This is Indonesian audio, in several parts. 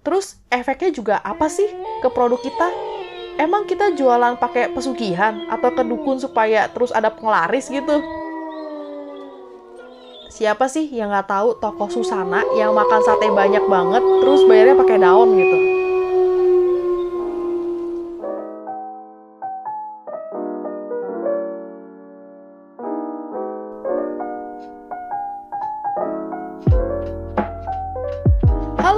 Terus efeknya juga apa sih ke produk kita? Emang kita jualan pakai pesugihan atau ke dukun supaya terus ada penglaris gitu? Siapa sih yang nggak tahu toko Susana yang makan sate banyak banget terus bayarnya pakai daun gitu?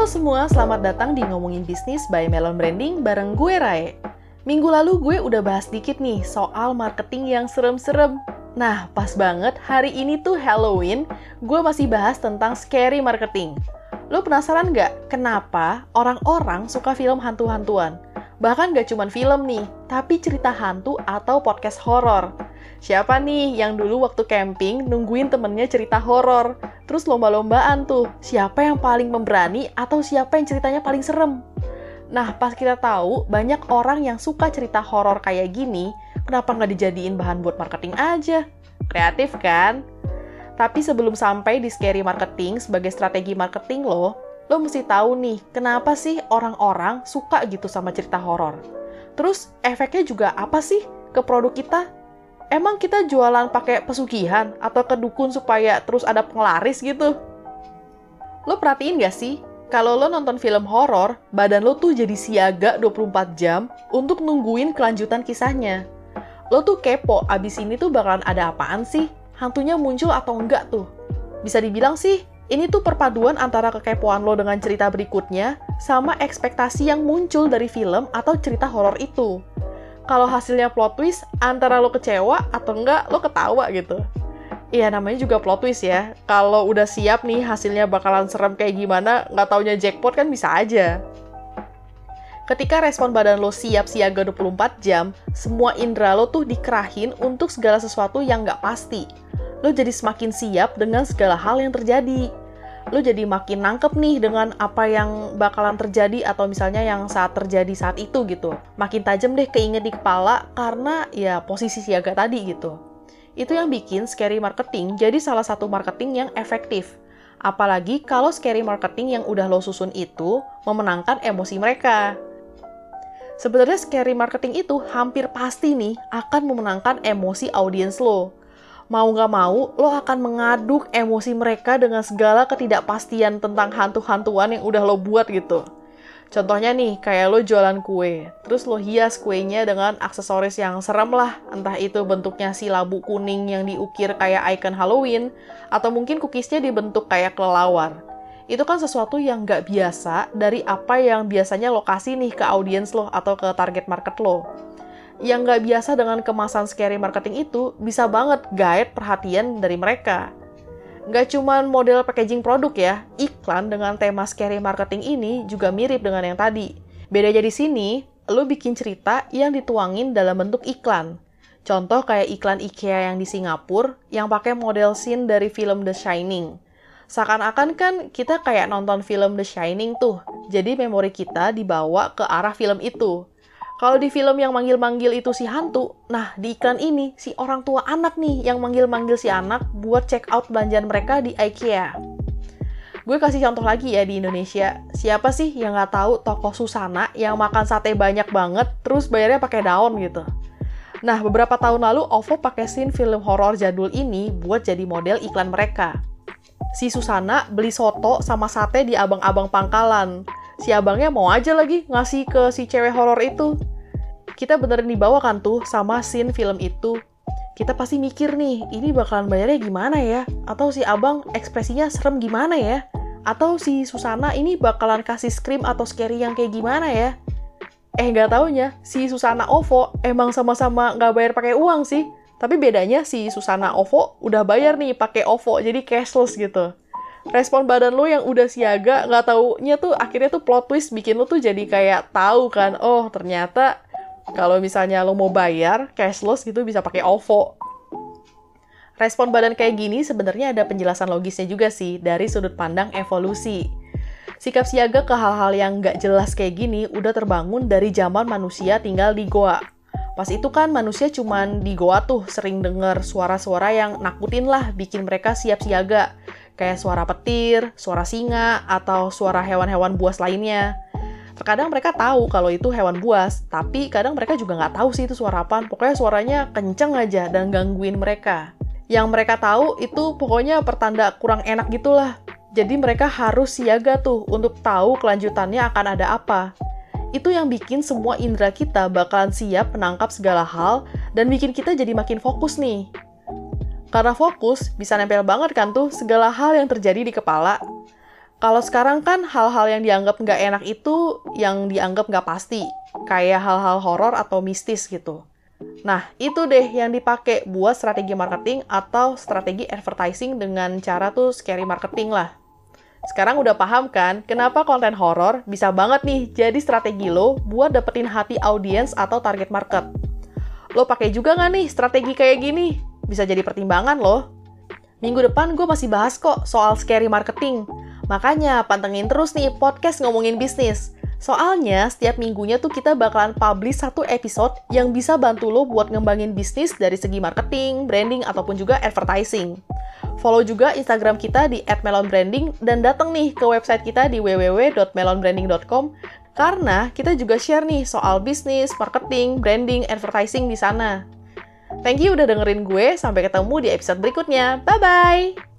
Halo semua, selamat datang di Ngomongin Bisnis by Melon Branding bareng gue Rae. Minggu lalu gue udah bahas dikit nih soal marketing yang serem-serem. Nah, pas banget hari ini tuh Halloween, gue masih bahas tentang scary marketing. Lo penasaran nggak kenapa orang-orang suka film hantu-hantuan? Bahkan gak cuman film nih, tapi cerita hantu atau podcast horor. Siapa nih yang dulu waktu camping nungguin temennya cerita horor? Terus lomba-lombaan tuh, siapa yang paling memberani atau siapa yang ceritanya paling serem? Nah, pas kita tahu banyak orang yang suka cerita horor kayak gini, kenapa nggak dijadiin bahan buat marketing aja? Kreatif kan? Tapi sebelum sampai di scary marketing sebagai strategi marketing lo, lo mesti tahu nih, kenapa sih orang-orang suka gitu sama cerita horor? Terus efeknya juga apa sih ke produk kita? Emang kita jualan pakai pesugihan atau ke dukun supaya terus ada penglaris gitu? Lo perhatiin gak sih, kalau lo nonton film horor, badan lo tuh jadi siaga 24 jam untuk nungguin kelanjutan kisahnya. Lo tuh kepo, abis ini tuh bakalan ada apaan sih? Hantunya muncul atau enggak tuh? Bisa dibilang sih, ini tuh perpaduan antara kekepoan lo dengan cerita berikutnya sama ekspektasi yang muncul dari film atau cerita horor itu. Kalau hasilnya plot twist, antara lo kecewa atau enggak lo ketawa gitu. Iya namanya juga plot twist ya. Kalau udah siap nih hasilnya bakalan serem kayak gimana, nggak taunya jackpot kan bisa aja. Ketika respon badan lo siap siaga 24 jam, semua indera lo tuh dikerahin untuk segala sesuatu yang nggak pasti. Lo jadi semakin siap dengan segala hal yang terjadi lu jadi makin nangkep nih dengan apa yang bakalan terjadi atau misalnya yang saat terjadi saat itu gitu. Makin tajam deh keinget di kepala karena ya posisi siaga tadi gitu. Itu yang bikin scary marketing jadi salah satu marketing yang efektif. Apalagi kalau scary marketing yang udah lo susun itu memenangkan emosi mereka. Sebenarnya scary marketing itu hampir pasti nih akan memenangkan emosi audiens lo mau nggak mau, lo akan mengaduk emosi mereka dengan segala ketidakpastian tentang hantu-hantuan yang udah lo buat gitu. Contohnya nih, kayak lo jualan kue, terus lo hias kuenya dengan aksesoris yang serem lah, entah itu bentuknya si labu kuning yang diukir kayak icon Halloween, atau mungkin cookiesnya dibentuk kayak kelelawar. Itu kan sesuatu yang nggak biasa dari apa yang biasanya lo kasih nih ke audiens lo atau ke target market lo yang nggak biasa dengan kemasan scary marketing itu bisa banget guide perhatian dari mereka. Nggak cuma model packaging produk ya, iklan dengan tema scary marketing ini juga mirip dengan yang tadi. Bedanya di sini, lo bikin cerita yang dituangin dalam bentuk iklan. Contoh kayak iklan IKEA yang di Singapura yang pakai model scene dari film The Shining. Seakan-akan kan kita kayak nonton film The Shining tuh, jadi memori kita dibawa ke arah film itu. Kalau di film yang manggil-manggil itu si hantu, nah di iklan ini si orang tua anak nih yang manggil-manggil si anak buat check out belanjaan mereka di IKEA. Gue kasih contoh lagi ya di Indonesia. Siapa sih yang nggak tahu toko Susana yang makan sate banyak banget terus bayarnya pakai daun gitu? Nah, beberapa tahun lalu OVO pakai scene film horor jadul ini buat jadi model iklan mereka. Si Susana beli soto sama sate di abang-abang pangkalan. Si abangnya mau aja lagi ngasih ke si cewek horor itu kita beneran dibawa kan tuh sama scene film itu. Kita pasti mikir nih, ini bakalan bayarnya gimana ya? Atau si abang ekspresinya serem gimana ya? Atau si Susana ini bakalan kasih scream atau scary yang kayak gimana ya? Eh nggak taunya, si Susana OVO emang sama-sama nggak bayar pakai uang sih. Tapi bedanya si Susana OVO udah bayar nih pakai OVO, jadi cashless gitu. Respon badan lo yang udah siaga, nggak taunya tuh akhirnya tuh plot twist bikin lo tuh jadi kayak tahu kan, oh ternyata kalau misalnya lo mau bayar cashless gitu bisa pakai OVO. Respon badan kayak gini sebenarnya ada penjelasan logisnya juga sih dari sudut pandang evolusi. Sikap siaga ke hal-hal yang nggak jelas kayak gini udah terbangun dari zaman manusia tinggal di goa. Pas itu kan manusia cuman di goa tuh sering denger suara-suara yang nakutin lah bikin mereka siap siaga. Kayak suara petir, suara singa, atau suara hewan-hewan buas lainnya. Terkadang mereka tahu kalau itu hewan buas, tapi kadang mereka juga nggak tahu sih itu suara apa. Pokoknya suaranya kenceng aja dan gangguin mereka. Yang mereka tahu itu pokoknya pertanda kurang enak gitulah. Jadi mereka harus siaga tuh untuk tahu kelanjutannya akan ada apa. Itu yang bikin semua indera kita bakalan siap menangkap segala hal dan bikin kita jadi makin fokus nih. Karena fokus, bisa nempel banget kan tuh segala hal yang terjadi di kepala. Kalau sekarang kan hal-hal yang dianggap nggak enak itu yang dianggap nggak pasti. Kayak hal-hal horor atau mistis gitu. Nah, itu deh yang dipakai buat strategi marketing atau strategi advertising dengan cara tuh scary marketing lah. Sekarang udah paham kan kenapa konten horor bisa banget nih jadi strategi lo buat dapetin hati audiens atau target market. Lo pakai juga nggak nih strategi kayak gini? bisa jadi pertimbangan loh. Minggu depan gue masih bahas kok soal scary marketing. Makanya pantengin terus nih podcast ngomongin bisnis. Soalnya setiap minggunya tuh kita bakalan publish satu episode yang bisa bantu lo buat ngembangin bisnis dari segi marketing, branding, ataupun juga advertising. Follow juga Instagram kita di @melonbranding dan datang nih ke website kita di www.melonbranding.com karena kita juga share nih soal bisnis, marketing, branding, advertising di sana. Thank you udah dengerin gue. Sampai ketemu di episode berikutnya. Bye-bye!